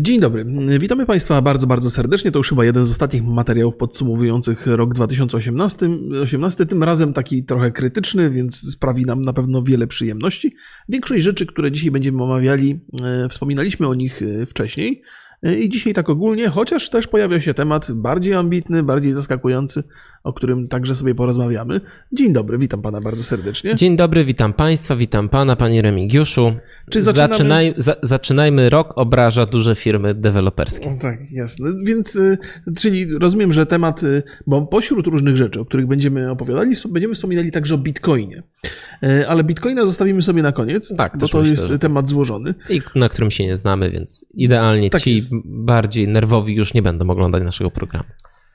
Dzień dobry. Witamy Państwa bardzo, bardzo serdecznie. To już chyba jeden z ostatnich materiałów podsumowujących rok 2018. 18, tym razem taki trochę krytyczny, więc sprawi nam na pewno wiele przyjemności. Większość rzeczy, które dzisiaj będziemy omawiali, e, wspominaliśmy o nich e, wcześniej. I dzisiaj tak ogólnie, chociaż też pojawia się temat bardziej ambitny, bardziej zaskakujący, o którym także sobie porozmawiamy. Dzień dobry, witam pana bardzo serdecznie. Dzień dobry, witam państwa, witam pana, panie Remigiuszu. Czy zaczynamy... Zaczynaj, za, zaczynajmy, rok obraża duże firmy deweloperskie. Tak, jasne. Więc, y, czyli rozumiem, że temat, y, bo pośród różnych rzeczy, o których będziemy opowiadali, będziemy wspominali także o Bitcoinie. Y, ale Bitcoina zostawimy sobie na koniec, tak, bo to myślę, jest że... temat złożony. I na którym się nie znamy, więc idealnie tak ci jest. Bardziej nerwowi już nie będą oglądać naszego programu.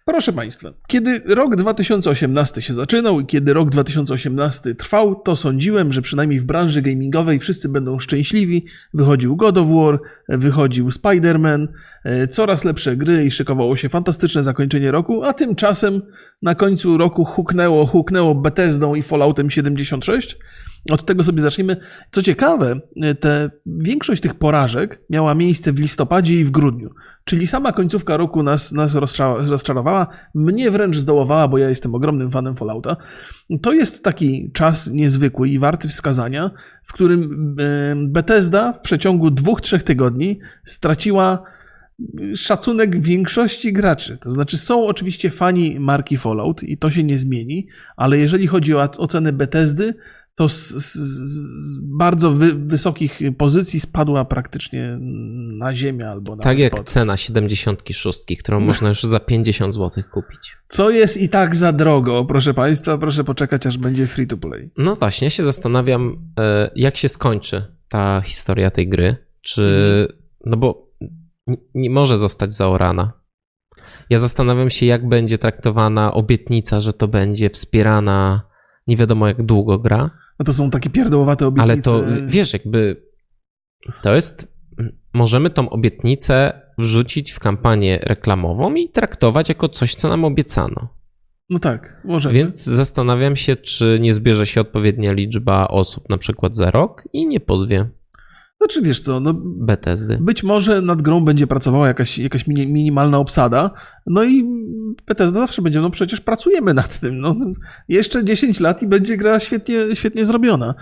Proszę Państwa, kiedy rok 2018 się zaczynał i kiedy rok 2018 trwał, to sądziłem, że przynajmniej w branży gamingowej wszyscy będą szczęśliwi. Wychodził God of War, wychodził Spider-Man, e, coraz lepsze gry i szykowało się fantastyczne zakończenie roku, a tymczasem na końcu roku huknęło, huknęło Bethesdą i Falloutem 76. Od tego sobie zaczniemy. Co ciekawe, te, większość tych porażek miała miejsce w listopadzie i w grudniu. Czyli sama końcówka roku nas, nas rozczarowała. Mnie wręcz zdołowała, bo ja jestem ogromnym fanem Fallouta. To jest taki czas niezwykły i warty wskazania, w którym Bethesda w przeciągu dwóch, trzech tygodni straciła szacunek większości graczy. To znaczy, są oczywiście fani marki Fallout i to się nie zmieni, ale jeżeli chodzi o ocenę Bethesdy, to z, z, z bardzo wy, wysokich pozycji spadła praktycznie na ziemię albo na Tak jak pod. cena 76, którą no. można już za 50 zł kupić. Co jest i tak za drogo, proszę Państwa, proszę poczekać, aż będzie free to play. No właśnie, się zastanawiam, e, jak się skończy ta historia tej gry. Czy. No bo nie może zostać zaorana. Ja zastanawiam się, jak będzie traktowana obietnica, że to będzie wspierana nie wiadomo jak długo gra no to są takie pierdołowate obietnice. Ale to, wiesz, jakby to jest, możemy tą obietnicę wrzucić w kampanię reklamową i traktować jako coś, co nam obiecano. No tak, może. Więc zastanawiam się, czy nie zbierze się odpowiednia liczba osób, na przykład za rok i nie pozwie. Znaczy wiesz co, no, Bethesdy. być może nad grą będzie pracowała jakaś, jakaś minimalna obsada, no i Bethesda zawsze będzie, no przecież pracujemy nad tym, no jeszcze 10 lat i będzie gra świetnie, świetnie zrobiona.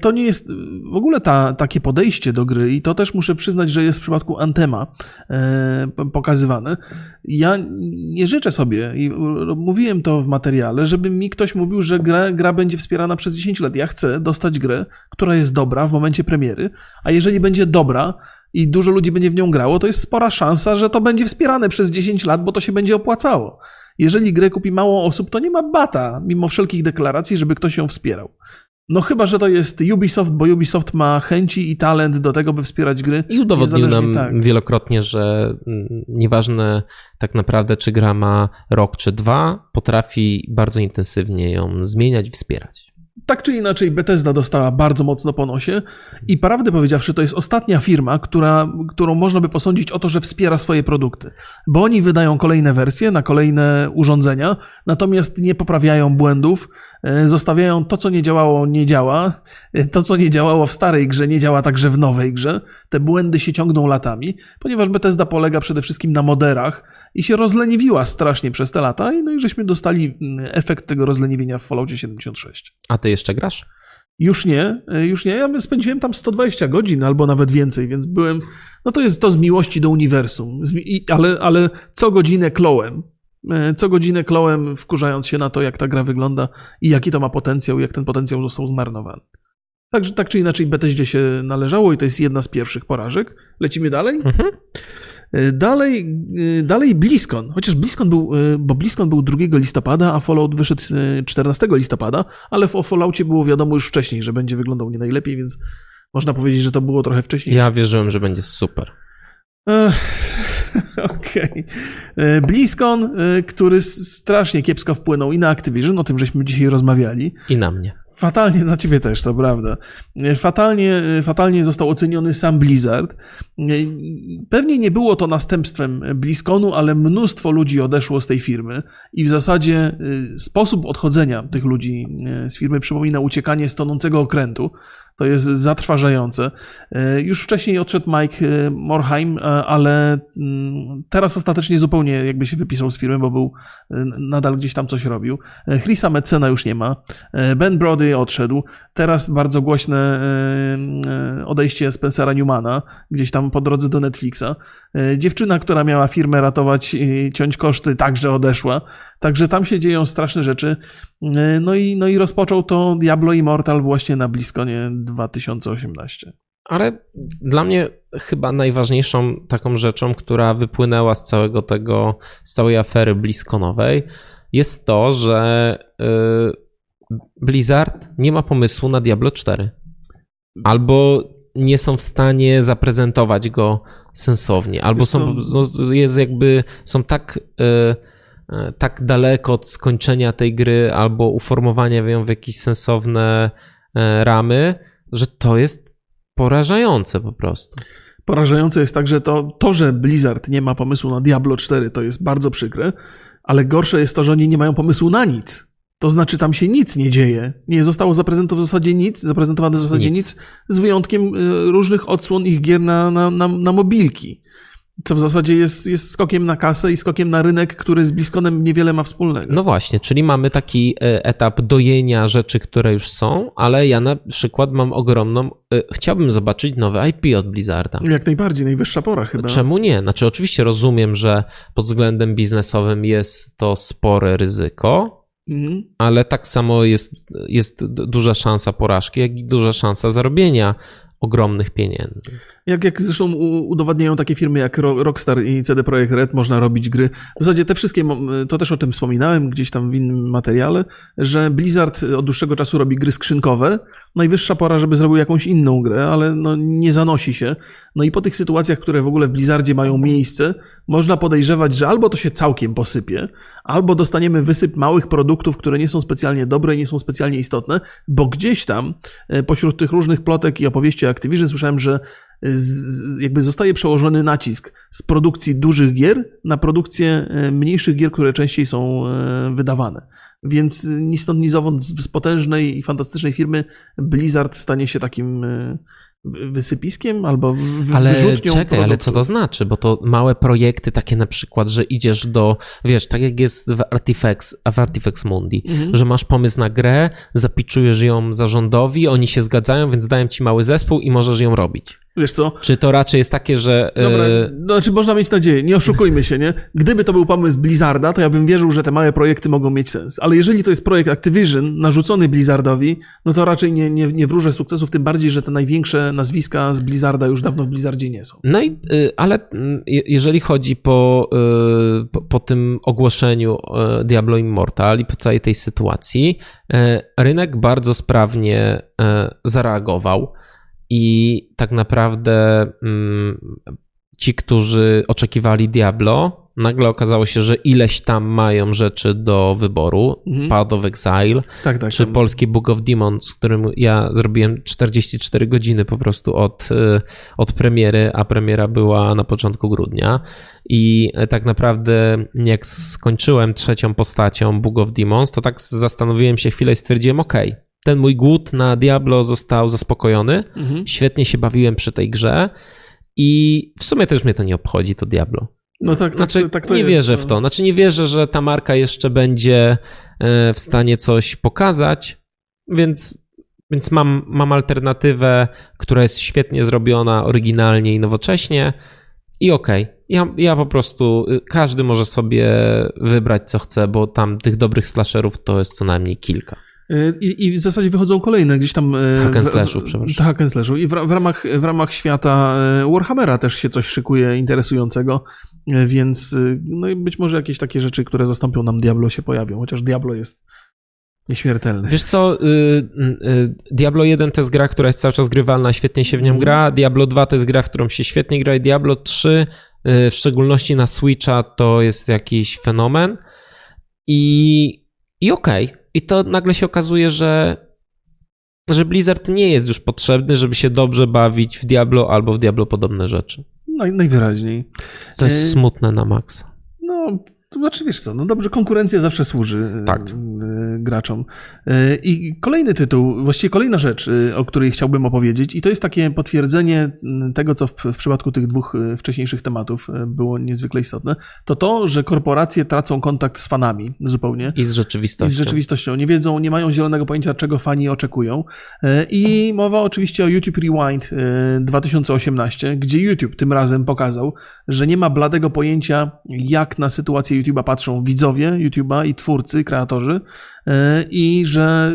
To nie jest w ogóle ta, takie podejście do gry i to też muszę przyznać, że jest w przypadku Antema e, pokazywane. Ja nie życzę sobie i mówiłem to w materiale, żeby mi ktoś mówił, że gra, gra będzie wspierana przez 10 lat. Ja chcę dostać grę, która jest dobra w momencie premiery, a jeżeli będzie dobra i dużo ludzi będzie w nią grało, to jest spora szansa, że to będzie wspierane przez 10 lat, bo to się będzie opłacało. Jeżeli grę kupi mało osób, to nie ma bata, mimo wszelkich deklaracji, żeby ktoś ją wspierał. No chyba, że to jest Ubisoft, bo Ubisoft ma chęci i talent do tego, by wspierać gry. I udowodnił nam tak. wielokrotnie, że mm, nieważne tak naprawdę, czy gra ma rok czy dwa, potrafi bardzo intensywnie ją zmieniać i wspierać tak czy inaczej Bethesda dostała bardzo mocno po nosie i prawdę powiedziawszy, to jest ostatnia firma, która, którą można by posądzić o to, że wspiera swoje produkty. Bo oni wydają kolejne wersje na kolejne urządzenia, natomiast nie poprawiają błędów, zostawiają to, co nie działało, nie działa. E, to, co nie działało w starej grze, nie działa także w nowej grze. Te błędy się ciągną latami, ponieważ Bethesda polega przede wszystkim na moderach i się rozleniwiła strasznie przez te lata, no i żeśmy dostali mm, efekt tego rozleniwienia w Falloutie 76. A ty jeszcze grasz? Już nie, e, już nie. Ja spędziłem tam 120 godzin albo nawet więcej, więc byłem. No to jest to z miłości do uniwersum, ale, ale co godzinę klołem. E, co godzinę klołem, wkurzając się na to, jak ta gra wygląda i jaki to ma potencjał, jak ten potencjał został zmarnowany. Także tak czy inaczej Bethesdzie się należało i to jest jedna z pierwszych porażek. Lecimy dalej. Mhm. E, dalej, e, dalej BlizzCon, chociaż BlizzCon był, bo BlizzCon był 2 listopada, a Fallout wyszedł 14 listopada, ale o Falloutie było wiadomo już wcześniej, że będzie wyglądał nie najlepiej, więc można powiedzieć, że to było trochę wcześniej. Ja wierzyłem, że będzie super. Okej. Okay. E, BlizzCon, e, który strasznie kiepsko wpłynął i na Activision, o tym żeśmy dzisiaj rozmawiali. I na mnie. Fatalnie na ciebie też, to prawda. E, fatalnie, fatalnie został oceniony sam Blizzard. Pewnie nie było to następstwem BlizzConu, ale mnóstwo ludzi odeszło z tej firmy i w zasadzie sposób odchodzenia tych ludzi z firmy przypomina uciekanie z tonącego okrętu. To jest zatrważające. E, już wcześniej odszedł Mike e, Morheim, e, ale mm, teraz ostatecznie zupełnie jakby się wypisał z firmy, bo był nadal gdzieś tam coś robił. Chrisa Metzena już nie ma. Ben Brody odszedł. Teraz bardzo głośne odejście Spencera Newmana, gdzieś tam po drodze do Netflixa. Dziewczyna, która miała firmę ratować i ciąć koszty, także odeszła. Także tam się dzieją straszne rzeczy. No i, no i rozpoczął to Diablo Immortal właśnie na BlizzConie 2018. Ale dla mnie chyba najważniejszą taką rzeczą, która wypłynęła z całego tego, z całej afery BlizzConowej, jest to, że y, Blizzard nie ma pomysłu na Diablo 4. Albo nie są w stanie zaprezentować go sensownie, albo są, no, jest jakby, są tak, y, tak daleko od skończenia tej gry, albo uformowania ją w jakieś sensowne y, ramy, że to jest porażające po prostu. Porażające jest także to, to, że Blizzard nie ma pomysłu na Diablo 4, to jest bardzo przykre, ale gorsze jest to, że oni nie mają pomysłu na nic. To znaczy, tam się nic nie dzieje. Nie zostało zaprezentowane w zasadzie nic, zaprezentowane w zasadzie nic, nic z wyjątkiem y, różnych odsłon ich gier na, na, na, na mobilki. Co w zasadzie jest, jest skokiem na kasę i skokiem na rynek, który z Bliskonem niewiele ma wspólnego. No właśnie, czyli mamy taki e, etap dojenia rzeczy, które już są, ale ja na przykład mam ogromną. E, chciałbym zobaczyć nowe IP od Blizzarda. Jak najbardziej, najwyższa pora chyba. Czemu nie? Znaczy, oczywiście rozumiem, że pod względem biznesowym jest to spore ryzyko, Mhm. Ale tak samo jest, jest duża szansa porażki, jak i duża szansa zarobienia ogromnych pieniędzy. Jak, jak zresztą udowadniają takie firmy jak Rockstar i CD Projekt Red, można robić gry. W zasadzie te wszystkie, to też o tym wspominałem gdzieś tam w innym materiale, że Blizzard od dłuższego czasu robi gry skrzynkowe. Najwyższa pora, żeby zrobił jakąś inną grę, ale no nie zanosi się. No i po tych sytuacjach, które w ogóle w Blizzardzie mają miejsce, można podejrzewać, że albo to się całkiem posypie, albo dostaniemy wysyp małych produktów, które nie są specjalnie dobre nie są specjalnie istotne, bo gdzieś tam e, pośród tych różnych plotek i opowieści Activision słyszałem, że z, jakby zostaje przełożony nacisk z produkcji dużych gier na produkcję e, mniejszych gier, które częściej są e, wydawane. Więc ni stąd, ni zowąd z potężnej i fantastycznej firmy Blizzard stanie się takim e, wysypiskiem albo ale wyrzutnią czekaj, ale co to znaczy? Bo to małe projekty takie na przykład, że idziesz do, wiesz, tak jak jest w Artifex, w Artifex Mundi, mhm. że masz pomysł na grę, zapiczujesz ją zarządowi, oni się zgadzają, więc dają ci mały zespół i możesz ją robić. Wiesz co? Czy to raczej jest takie, że. Dobra, e, no, znaczy można mieć nadzieję, nie oszukujmy się, nie? Gdyby to był pomysł Blizzarda, to ja bym wierzył, że te małe projekty mogą mieć sens. Ale jeżeli to jest projekt Activision narzucony Blizzardowi, no to raczej nie, nie, nie wróżę sukcesów, tym bardziej, że te największe nazwiska z Blizzarda już dawno w Blizzardzie nie są. No i, y, ale mm, jeżeli chodzi po, y, po, po tym ogłoszeniu y, Diablo Immortal i po całej tej sytuacji, rynek bardzo sprawnie zareagował. I tak naprawdę mm, ci, którzy oczekiwali Diablo, nagle okazało się, że ileś tam mają rzeczy do wyboru. Mhm. Path of Exile, tak, tak, czy polski Book of Demons, z którym ja zrobiłem 44 godziny po prostu od, y, od premiery, a premiera była na początku grudnia. I tak naprawdę, jak skończyłem trzecią postacią Book of Demons, to tak zastanowiłem się chwilę i stwierdziłem: OK, ten mój głód na Diablo został zaspokojony. Mhm. Świetnie się bawiłem przy tej grze i w sumie też mnie to nie obchodzi, to Diablo. No tak, tak znaczy, tak to nie jest. wierzę w no. to. Znaczy nie wierzę, że ta marka jeszcze będzie e, w stanie coś pokazać, więc, więc mam, mam alternatywę, która jest świetnie zrobiona, oryginalnie i nowocześnie i okej. Okay. Ja, ja po prostu, y, każdy może sobie wybrać co chce, bo tam tych dobrych slasherów to jest co najmniej kilka. I, I, w zasadzie wychodzą kolejne gdzieś tam. E, hack and slashu, przepraszam. Hack and slashu. I w, w, ramach, w ramach świata e, Warhammera też się coś szykuje interesującego, więc no i być może jakieś takie rzeczy, które zastąpią nam Diablo się pojawią, chociaż Diablo jest nieśmiertelny. Wiesz co, y, y, Diablo 1 to jest gra, która jest cały czas grywalna, świetnie się w nią mhm. gra. Diablo 2 to jest gra, w którą się świetnie gra i Diablo 3, y, w szczególności na Switcha, to jest jakiś fenomen. I, i okej, okay i to nagle się okazuje, że, że Blizzard nie jest już potrzebny, żeby się dobrze bawić w Diablo albo w Diablo podobne rzeczy. No, najwyraźniej. To jest e... smutne na maksa. No, To znaczy, wiesz co, no dobrze, konkurencja zawsze służy Tak. y, y, graczom. Y, I kolejny tytuł, właściwie kolejna rzecz, o której chciałbym opowiedzieć, i to jest takie potwierdzenie y, tego, co w, w przypadku tych dwóch wcześniejszych tematów było niezwykle istotne, to to, że korporacje tracą kontakt z fanami zupełnie. I z I rzeczywistością. z rzeczywistością. Nie wiedzą, nie mają zielonego pojęcia, czego fani oczekują. E, I mowa oczywiście o YouTube Rewind e, 2018, gdzie YouTube tym razem pokazał, że nie ma bladego pojęcia, jak na sytuację YouTube'a patrzą widzowie YouTube'a i twórcy, kreatorzy, e, i że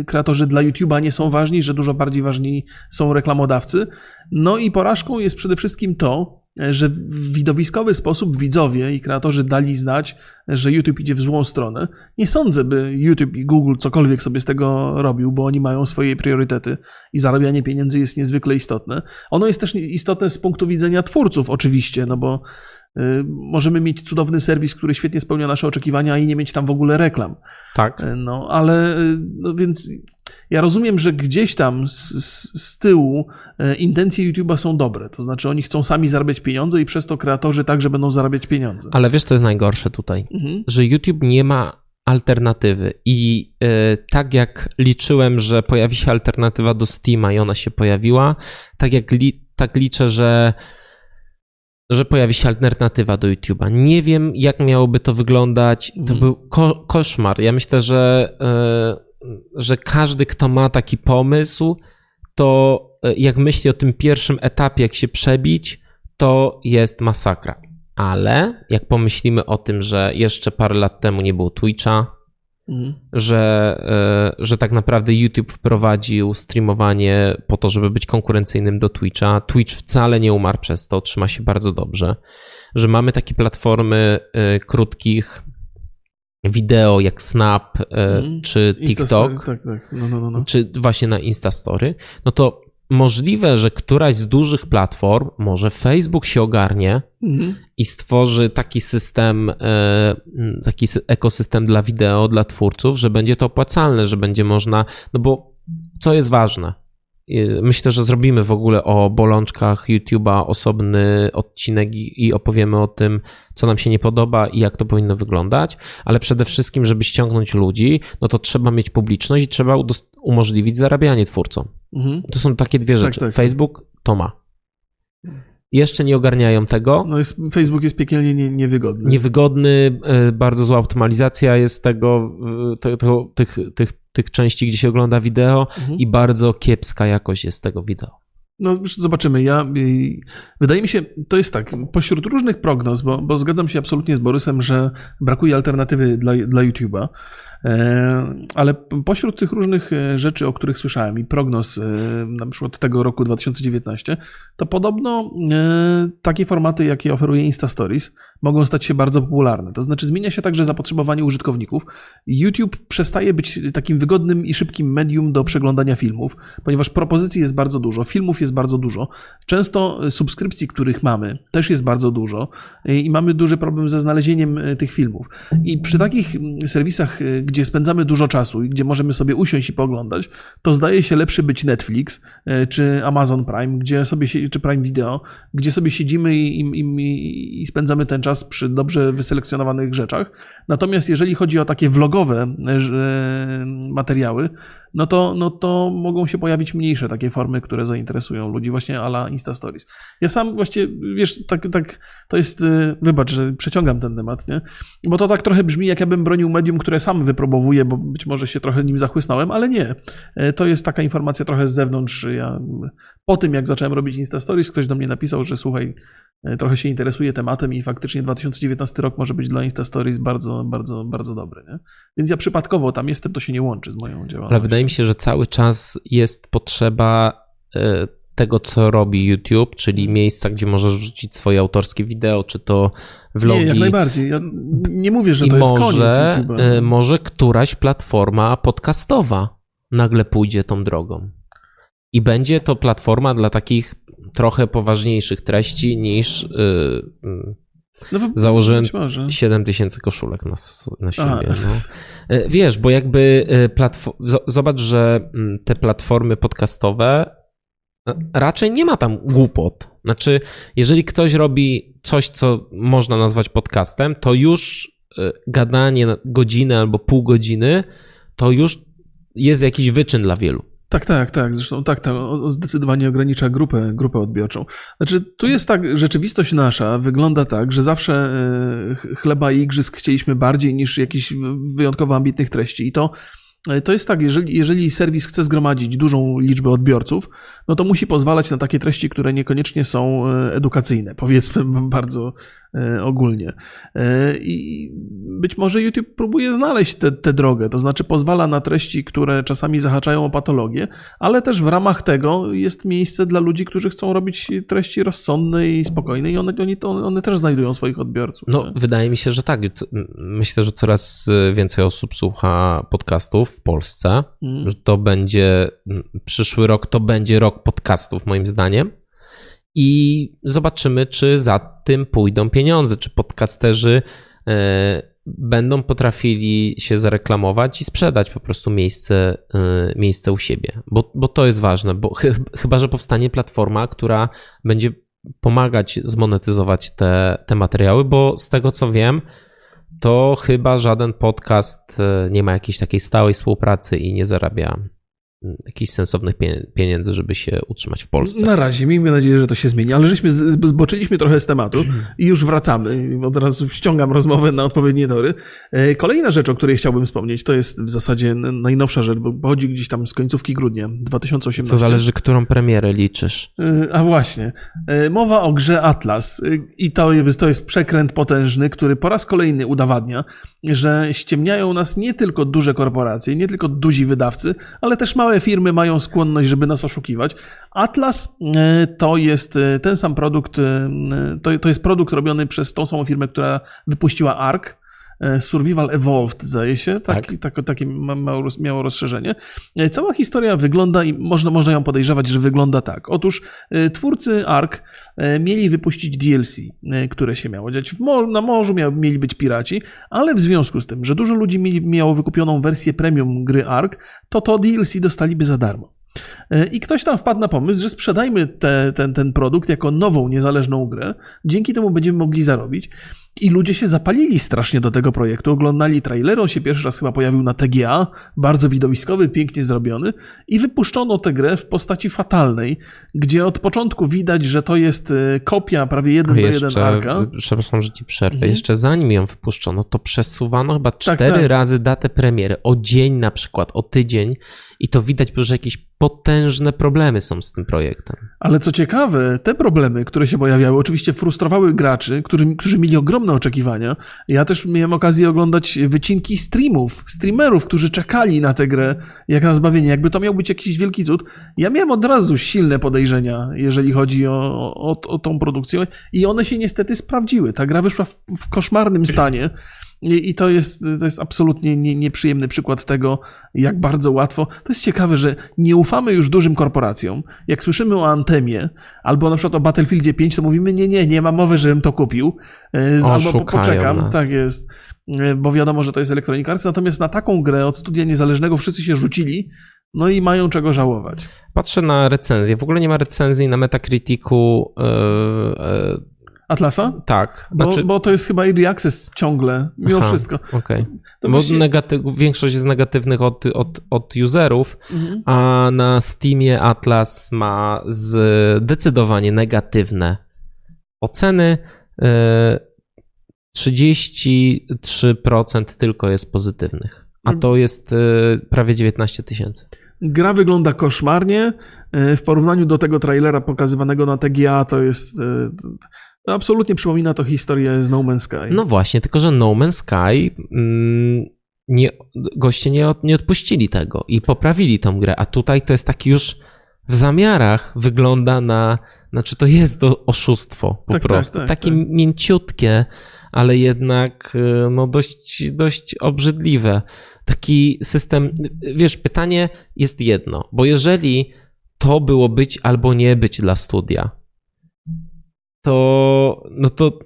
e, kreatorzy dla YouTube'a nie są ważni, że dużo bardziej ważni są reklamodawcy. No i porażką jest przede wszystkim to, że w widowiskowy sposób widzowie i kreatorzy dali znać, że YouTube idzie w złą stronę. Nie sądzę, by YouTube i Google cokolwiek sobie z tego robił, bo oni mają swoje priorytety i zarabianie pieniędzy jest niezwykle istotne. Ono jest też istotne z punktu widzenia twórców, oczywiście, no bo możemy mieć cudowny serwis, który świetnie spełnia nasze oczekiwania i nie mieć tam w ogóle reklam. Tak. E, No, ale y, no więc ja rozumiem, że gdzieś tam z, z, tyłu intencje YouTube'a są dobre. To znaczy, oni chcą sami zarabiać pieniądze i przez to kreatorzy także będą zarabiać pieniądze. Ale wiesz, co jest najgorsze tutaj? Mhm. Że YouTube nie ma alternatywy. I e, tak jak liczyłem, że pojawi się alternatywa do Steama i ona się pojawiła, tak jak li, tak liczę, że że pojawi się alternatywa do YouTube'a. Nie wiem, jak miałoby to wyglądać. To Mhm. był ko- koszmar. Ja myślę, że, e, że każdy, kto ma taki pomysł, to e, jak myśli o tym pierwszym etapie, jak się przebić, to jest masakra. Ale jak pomyślimy o tym, że jeszcze parę lat temu nie było Twitcha, Mhm. że, e, że tak naprawdę YouTube wprowadził streamowanie po to, żeby być konkurencyjnym do Twitcha. Twitch wcale nie umarł przez to, trzyma się bardzo dobrze. Że mamy takie platformy e, krótkich wideo jak Snap e, Mhm. czy Instastory, TikTok, Tak, tak. No, no, no, no. czy właśnie na Instastory, no to możliwe, że któraś z dużych platform, może Facebook się ogarnie, Mhm. i stworzy taki system, e, taki sy- ekosystem dla wideo, dla twórców, że będzie to opłacalne, że będzie można, no bo co jest ważne? Myślę, że zrobimy w ogóle o bolączkach YouTube'a osobny odcinek i opowiemy o tym, co nam się nie podoba i jak to powinno wyglądać, ale przede wszystkim, żeby ściągnąć ludzi, no to trzeba mieć publiczność i trzeba umożliwić zarabianie twórcom. Mhm. To są takie dwie rzeczy. tak, tak. Facebook to ma. Jeszcze nie ogarniają tego. No jest, Facebook jest piekielnie nie, niewygodny. Niewygodny, y, bardzo zła optymalizacja jest tego, te, tego tych, tych, tych części, gdzie się ogląda wideo Mhm. i bardzo kiepska jakość jest tego wideo. No, zobaczymy. Ja, wydaje mi się, to jest tak, pośród różnych prognoz, bo, bo zgadzam się absolutnie z Borysem, że brakuje alternatywy dla, dla YouTube'a, e, ale pośród tych różnych e, rzeczy, o których słyszałem i prognoz e, na przykład tego roku 2019, to podobno takie formaty, jakie oferuje Insta Stories, mogą stać się bardzo popularne. To znaczy zmienia się także zapotrzebowanie użytkowników. YouTube przestaje być takim wygodnym i szybkim medium do przeglądania filmów, ponieważ propozycji jest bardzo dużo, filmów jest bardzo dużo. Często subskrypcji, których mamy, też jest bardzo dużo i mamy duży problem ze znalezieniem e, tych filmów. I przy takich serwisach, e, gdzie spędzamy dużo czasu i gdzie możemy sobie usiąść i pooglądać, to zdaje się lepszy być Netflix e, czy Amazon Prime, gdzie sobie czy Prime Video, gdzie sobie siedzimy i, i, i, spędzamy ten czas przy dobrze wyselekcjonowanych rzeczach. Natomiast jeżeli chodzi o takie vlogowe materiały, no to, no to mogą się pojawić mniejsze takie formy, które zainteresują ludzi, właśnie ala Insta Stories. Ja sam właśnie, wiesz, tak, tak to jest, y, wybacz, że przeciągam ten temat, nie? Bo to tak trochę brzmi, jak ja bym bronił medium, które sam wypróbowuję, bo być może się trochę nim zachłysnąłem, ale nie. E, To jest taka informacja trochę z zewnątrz. Ja, po tym, jak zacząłem robić Insta Stories, ktoś do mnie napisał, że słuchaj, trochę się interesuje tematem i faktycznie 2019 rok może być dla Insta Stories bardzo, bardzo, bardzo dobry, nie? Więc ja przypadkowo tam jestem, to się nie łączy z moją działalnością. Ale wydaje mi się, że cały czas jest potrzeba e, tego, co robi YouTube, czyli miejsca, gdzie możesz rzucić swoje autorskie wideo, czy to vlogi. Nie, jak najbardziej. Ja nie mówię, że I to jest koniec może, YouTube'a. e, może któraś platforma podcastowa nagle pójdzie tą drogą. I będzie to platforma dla takich trochę poważniejszych treści niż y, y, No, założyłem być może. 7 tysięcy koszulek na, na siebie. No. E, Wiesz, bo jakby platfo- z- zobacz, że mm, te platformy podcastowe raczej nie ma tam głupot. Znaczy, jeżeli ktoś robi coś, co można nazwać podcastem, to już y, gadanie godzinę albo pół godziny, to już jest jakiś wyczyn dla wielu. Tak, tak, tak. Zresztą tak, tak, zdecydowanie ogranicza grupę, grupę odbiorczą. Znaczy, tu jest tak, rzeczywistość nasza wygląda tak, że zawsze e, chleba i igrzysk chcieliśmy bardziej niż jakichś wyjątkowo ambitnych treści. I to to jest tak, jeżeli, jeżeli serwis chce zgromadzić dużą liczbę odbiorców, no to musi pozwalać na takie treści, które niekoniecznie są e, edukacyjne, powiedzmy bardzo e, ogólnie. I być może YouTube próbuje znaleźć tę drogę, to znaczy pozwala na treści, które czasami zahaczają o patologię, ale też w ramach tego jest miejsce dla ludzi, którzy chcą robić treści rozsądne i spokojne i one, oni one też znajdują swoich odbiorców. No, nie? wydaje mi się, że tak. Myślę, że coraz więcej osób słucha podcastów w Polsce. Mm. To będzie przyszły rok, to będzie rok podcastów, moim zdaniem. I zobaczymy, czy za tym pójdą pieniądze, czy podcasterzy e, będą potrafili się zareklamować i sprzedać po prostu miejsce, e, miejsce u siebie. Bo, bo to jest ważne, bo chyba, że powstanie platforma, która będzie pomagać zmonetyzować te, te materiały, bo z tego co wiem, to chyba żaden podcast e, nie ma jakiejś takiej stałej współpracy i nie zarabia jakichś sensownych pieniędzy, żeby się utrzymać w Polsce. Na razie, miejmy nadzieję, że to się zmieni, ale żeśmy zboczyliśmy trochę z tematu i już wracamy. Od razu ściągam rozmowę na odpowiednie tory. E, kolejna rzecz, o której chciałbym wspomnieć, to jest w zasadzie najnowsza rzecz, bo pochodzi gdzieś tam z końcówki grudnia 2018. To zależy, którą premierę liczysz. E, a właśnie. E, mowa o grze Atlas i to jest, to jest przekręt potężny, który po raz kolejny udowadnia, że ściemniają nas nie tylko duże korporacje, nie tylko duzi wydawcy, ale też małe firmy mają skłonność, żeby nas oszukiwać. Atlas e, to jest e, ten sam produkt, e, to, to jest produkt robiony przez tą samą firmę, która wypuściła ARK. Survival Evolved, zdaje się, tak, tak. tak takie miało rozszerzenie. Cała historia wygląda i można, można ją podejrzewać, że wygląda tak. Otóż twórcy ARK mieli wypuścić DLC, które się miało dziać mor na morzu, miał, mieli być piraci, ale w związku z tym, że dużo ludzi mieli, miało wykupioną wersję premium gry ARK, to to DLC dostaliby za darmo. E, I ktoś tam wpadł na pomysł, że sprzedajmy te, ten, ten produkt jako nową, niezależną grę. Dzięki temu będziemy mogli zarobić. I ludzie się zapalili strasznie do tego projektu. Oglądali trailer, on się pierwszy raz chyba pojawił na TGA, bardzo widowiskowy, pięknie zrobiony. I wypuszczono tę grę w postaci fatalnej, gdzie od początku widać, że to jest e, kopia prawie jeden do jeden Arka. Przepraszam, że ci przerwę. Mhm. Jeszcze zanim ją wypuszczono, to przesuwano chyba tak, cztery tak, tak. razy datę premiery. O dzień na przykład, o tydzień. I to widać, że jakieś potężne problemy są z tym projektem. Ale co ciekawe, te problemy, które się pojawiały, oczywiście frustrowały graczy, którzy, którzy mieli ogromne oczekiwania. Ja też miałem okazję oglądać wycinki streamów, streamerów, którzy czekali na tę grę jak na zbawienie. Jakby to miał być jakiś wielki cud. Ja miałem od razu silne podejrzenia, jeżeli chodzi o, o, o tą produkcję i one się niestety sprawdziły. Ta gra wyszła w, w koszmarnym stanie. I to jest, to jest absolutnie nie, nieprzyjemny przykład tego, jak bardzo łatwo. To jest ciekawe, że nie ufamy już dużym korporacjom. Jak słyszymy o Antemie albo na przykład o Battlefieldzie 5, to mówimy: Nie, nie, nie ma mowy, żebym to kupił. E, albo po, poczekam. Nas. Tak jest. E, bo wiadomo, że to jest Electronic Arts. Natomiast na taką grę od studia niezależnego wszyscy się rzucili. No i mają czego żałować. Patrzę na recenzję. W ogóle nie ma recenzji na Metacriticu. Yy, Atlasa? Tak. Bo, znaczy... bo to jest chyba early access ciągle, mimo Aha, wszystko. Okej. Okay. Bo właściwie... negatyw... większość jest negatywnych od, od, od userów, mhm. a na Steamie Atlas ma zdecydowanie negatywne oceny. 33% e, tylko jest pozytywnych, a to mhm. jest e, prawie 19 tysięcy. Gra wygląda koszmarnie. E, w porównaniu do tego trailera pokazywanego na TGA to jest Absolutnie przypomina to historię z No Man's Sky. No właśnie, tylko że No Man's Sky mm, nie, goście nie, nie odpuścili tego i poprawili tą grę, a tutaj to jest taki już w zamiarach wygląda na, znaczy to jest to oszustwo po tak, tak prostu. Tak, tak, Takie tak. mięciutkie, ale jednak y, no dość, dość obrzydliwe. Taki system, wiesz, pytanie jest jedno, bo jeżeli to było być albo nie być dla studia, to no to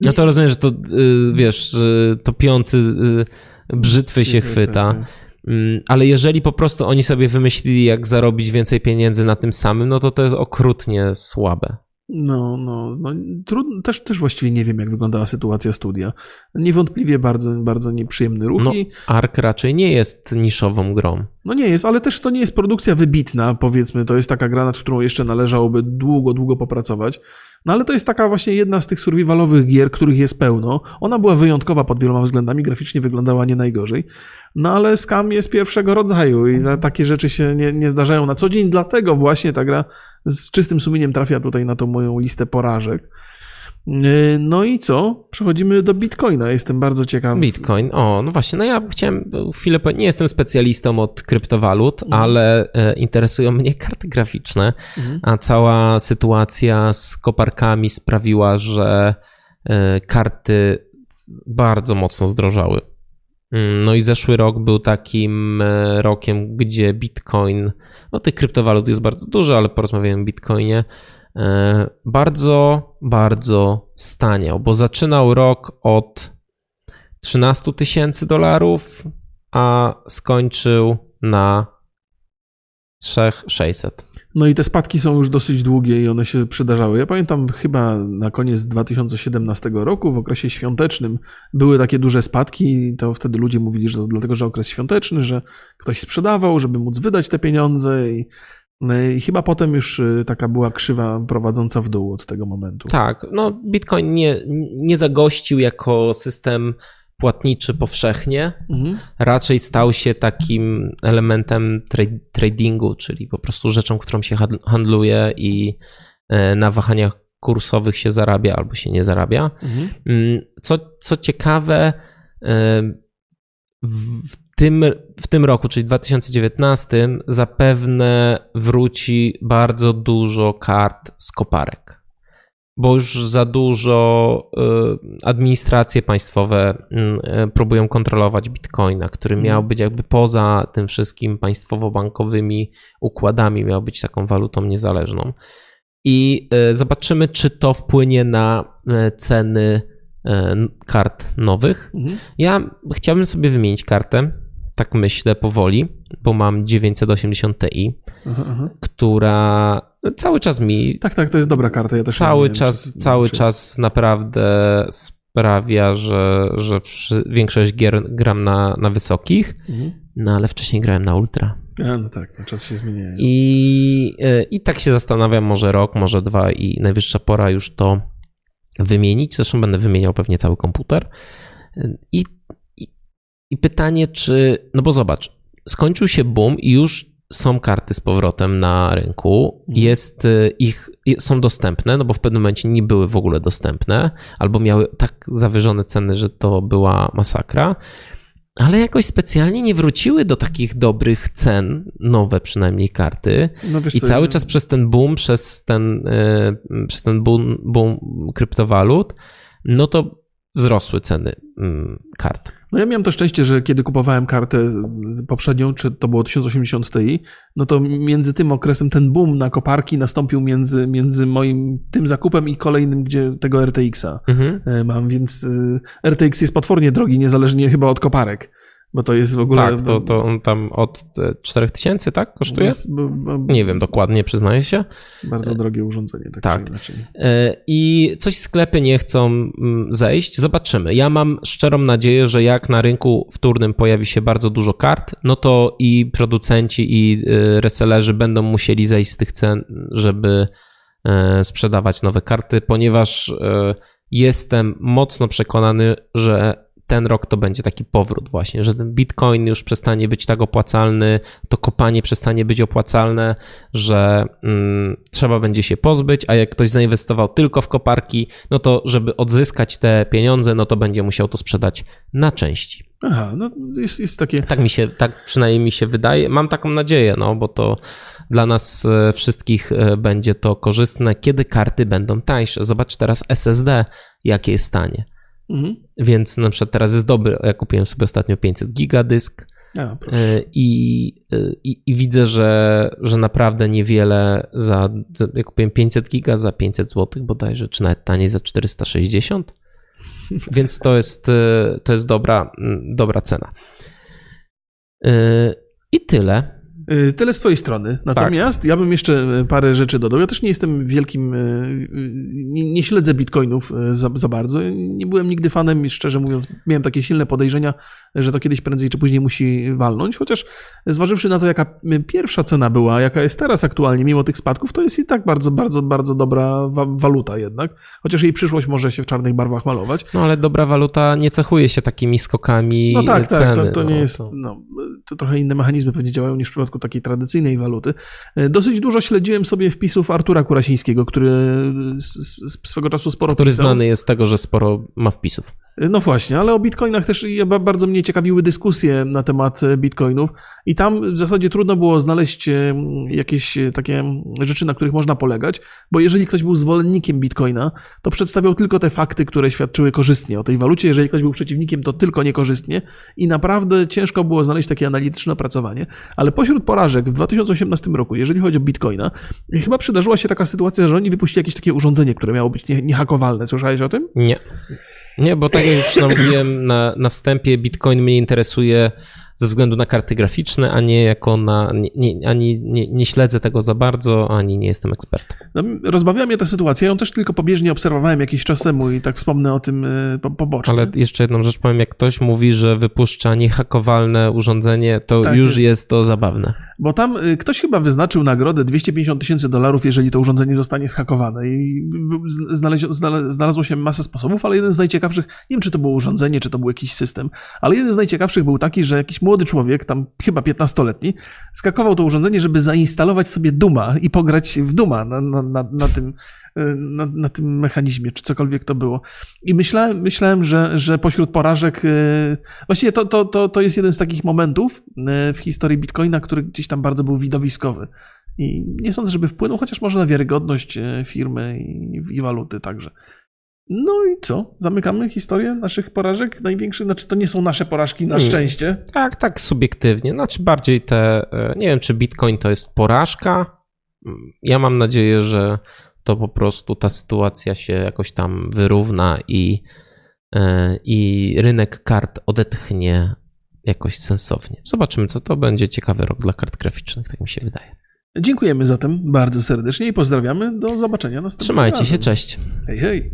no to rozumiem, że to y, wiesz, topiący y, brzytwy się chwyta. Tak, tak. Mm, ale jeżeli po prostu oni sobie wymyślili, jak zarobić więcej pieniędzy na tym samym, no to to jest okrutnie słabe. No, no, no trudno, też, też właściwie nie wiem, jak wyglądała sytuacja studia. Niewątpliwie bardzo, bardzo nieprzyjemny ruch. No, Ark raczej nie jest niszową grą. no nie jest, ale też to nie jest produkcja wybitna, powiedzmy. To jest taka gra, nad którą jeszcze należałoby długo, długo popracować. No ale to jest taka właśnie jedna z tych survivalowych gier, których jest pełno. Ona była wyjątkowa pod wieloma względami, graficznie wyglądała nie najgorzej. No ale Scam jest pierwszego rodzaju i ta- takie rzeczy się nie, nie zdarzają na co dzień, dlatego właśnie ta gra z czystym sumieniem trafia tutaj na tą moją listę porażek. Yy, No i co? Przechodzimy do Bitcoina. Jestem bardzo ciekaw. Bitcoin, o, no właśnie, no ja chciałem chwilę, nie jestem specjalistą od kryptowalut, Mhm. ale e, interesują mnie karty graficzne, Mhm. a cała sytuacja z koparkami sprawiła, że e, karty bardzo mocno zdrożały. Mm, No i zeszły rok był takim e, rokiem, gdzie Bitcoin, no tych kryptowalut jest bardzo dużo, ale porozmawiamy o Bitcoinie, bardzo, bardzo staniał, bo zaczynał rok od 13 tysięcy dolarów, a skończył na 3600. No i te spadki są już dosyć długie i one się przydarzały. Ja pamiętam chyba na koniec 2017 roku, w okresie świątecznym, były takie duże spadki to wtedy ludzie mówili, że to dlatego, że okres świąteczny, że ktoś sprzedawał, żeby móc wydać te pieniądze i, i chyba potem już y, taka była krzywa prowadząca w dół od tego momentu. Tak, no Bitcoin nie, nie zagościł jako system płatniczy powszechnie, Mhm. raczej stał się takim elementem tra- tradingu, czyli po prostu rzeczą, którą się handl- handluje i e, na wahaniach kursowych się zarabia albo się nie zarabia. Mhm. Mm, Co, co ciekawe, e, w tym, w tym roku, czyli 2019, zapewne wróci bardzo dużo kart z koparek. Bo już za dużo e, administracje państwowe mm, e, próbują kontrolować bitcoina, który Mhm. miał być jakby poza tym wszystkim państwowo-bankowymi układami, miał być taką walutą niezależną. I zobaczymy, czy to wpłynie na ceny kart nowych. Mhm. Ja chciałbym sobie wymienić kartę, tak myślę powoli, bo mam 980 Ti, Aha, aha. która cały czas mi, Tak, tak, to jest dobra karta. Ja też cały czas, przez- cały przez- czas naprawdę sprawia, że, że większość gier gram na, na wysokich, Mhm. no ale wcześniej grałem na ultra. A, no tak, no czas się zmienia. I, e, I tak się zastanawiam, może rok, może dwa i najwyższa pora już to wymienić. Zresztą będę wymieniał pewnie cały komputer. I, i, pytanie, czy. No bo zobacz, skończył się boom i już są karty z powrotem na rynku. Mhm. Jest e, ich, są dostępne, no bo w pewnym momencie nie były w ogóle dostępne, albo miały tak zawyżone ceny, że to była masakra. Ale jakoś specjalnie nie wróciły do takich dobrych cen, nowe przynajmniej karty. No I cały czas przez ten boom, przez ten, e, przez ten boom, boom kryptowalut, no to wzrosły ceny mm, kart. No ja miałem to szczęście, że kiedy kupowałem kartę poprzednią, czy to było 1080 Ti, no to między tym okresem ten boom na koparki nastąpił między, między moim tym zakupem i kolejnym, gdzie tego RTX-a Mhm. e, mam, więc y, RTX jest potwornie drogi, niezależnie chyba od koparek, bo to jest w ogóle... Tak, to, to on tam od e, 4000, tak? Kosztuje? jest b- b- Nie wiem dokładnie, przyznaję się. Bardzo drogie urządzenie, tak, tak. inaczej. E, I coś sklepy nie chcą mm, zejść. Zobaczymy. Ja mam szczerą nadzieję, że jak na rynku wtórnym pojawi się bardzo dużo kart, no to i producenci, i resellerzy będą musieli zejść z tych cen, żeby e, sprzedawać nowe karty, ponieważ e, jestem mocno przekonany, że ten rok to będzie taki powrót właśnie, że ten bitcoin już przestanie być tak opłacalny, to kopanie przestanie być opłacalne, że mm, trzeba będzie się pozbyć, a jak ktoś zainwestował tylko w koparki, no to żeby odzyskać te pieniądze, no to będzie musiał to sprzedać na części. Aha, no jest, jest takie... Tak mi się, tak przynajmniej mi się wydaje. Mam taką nadzieję, no bo to dla nas e, wszystkich e, będzie to korzystne, kiedy karty będą tańsze. Zobacz teraz SSD, jakie jest stanie. Mhm. Więc na przykład teraz jest dobry, ja kupiłem sobie ostatnio 500 giga dysk A, e, i, e, i, i widzę, że, że naprawdę niewiele za, ja kupiłem 500 giga za 500 zł bodajże, czy nawet taniej za 460, więc to jest, e, to jest dobra, dobra cena. I tyle. Y, Tyle z twojej strony. Natomiast ja bym jeszcze y, parę rzeczy dodał. Ja też nie jestem wielkim, y, nie, nie śledzę bitcoinów za, za bardzo. Nie byłem nigdy fanem szczerze mówiąc miałem takie silne podejrzenia, że to kiedyś prędzej czy później musi walnąć. Chociaż zważywszy na to, jaka pierwsza cena była, jaka jest teraz aktualnie, mimo tych spadków, to jest i tak bardzo, bardzo, bardzo dobra wa waluta jednak. Chociaż jej przyszłość może się w czarnych barwach malować. No ale dobra waluta nie cechuje się takimi skokami No tak, ceny. tak, to, to nie no, jest, no, to trochę inne mechanizmy pewnie działają niż w przypadku takiej tradycyjnej waluty. E, Dosyć dużo śledziłem sobie wpisów Artura Kurasińskiego, który s- swego czasu sporo Który pisał. znany jest z tego, że sporo ma wpisów. No właśnie, ale o bitcoinach też bardzo mnie ciekawiły dyskusje na temat e, bitcoinów i tam w zasadzie trudno było znaleźć e, jakieś e, takie rzeczy, na których można polegać, bo jeżeli ktoś był zwolennikiem bitcoina, to przedstawiał tylko te fakty, które świadczyły korzystnie o tej walucie. Jeżeli ktoś był przeciwnikiem, to tylko niekorzystnie i naprawdę ciężko było znaleźć takie analityczne opracowanie. Ale pośród porażek w 2018 roku, jeżeli chodzi o bitcoina, chyba przydarzyła się taka sytuacja, że oni wypuścili jakieś takie urządzenie, które miało być nie- niehakowalne. Słyszałeś o tym? Nie. Nie, bo tak jak już mówiłem na, na wstępie, Bitcoin mnie interesuje ze względu na karty graficzne, a nie jako na. Nie, nie, ani nie, nie śledzę tego za bardzo, ani nie jestem ekspertem. No, rozbawiła mnie ta sytuacja. Ja ją też tylko pobieżnie obserwowałem jakiś czas temu i tak wspomnę o tym e, po, pobocznie. Ale jeszcze jedną rzecz powiem, jak ktoś mówi, że wypuszcza niehakowalne urządzenie, to Tak już jest. jest. to zabawne. Bo tam y, ktoś chyba wyznaczył nagrodę 250 tysięcy dolarów, jeżeli to urządzenie zostanie schakowane. I znalezio- znale- znalazło się masę sposobów, ale jeden z najciekawszych, nie wiem czy to było urządzenie, czy to był jakiś system, ale jeden z najciekawszych był taki, że jakiś młody człowiek, tam chyba 15-letni, skakował to urządzenie, żeby zainstalować sobie Duma i pograć w Duma na, na, na, na, tym, y, na, na tym mechanizmie, czy cokolwiek to było. I myślałem, myślałem że, że pośród porażek, y, właściwie to, to, to, to jest jeden z takich momentów y, w historii Bitcoina, który gdzieś tam bardzo był widowiskowy. I nie sądzę, żeby wpłynął, chociaż może na wiarygodność firmy i, i waluty także. No i co? Zamykamy historię naszych porażek największych? Znaczy, to nie są nasze porażki, na Nie. szczęście. Tak, tak subiektywnie. Znaczy bardziej te. e, Nie wiem, czy Bitcoin to jest porażka. Ja mam nadzieję, że to po prostu ta sytuacja się jakoś tam wyrówna i, e, i rynek kart odetchnie jakoś sensownie. Zobaczymy, co to będzie. Ciekawy rok dla kart graficznych, tak mi się wydaje. Dziękujemy zatem bardzo serdecznie i pozdrawiamy. Do zobaczenia następnym Trzymajcie się, razem. cześć. Hej, hej.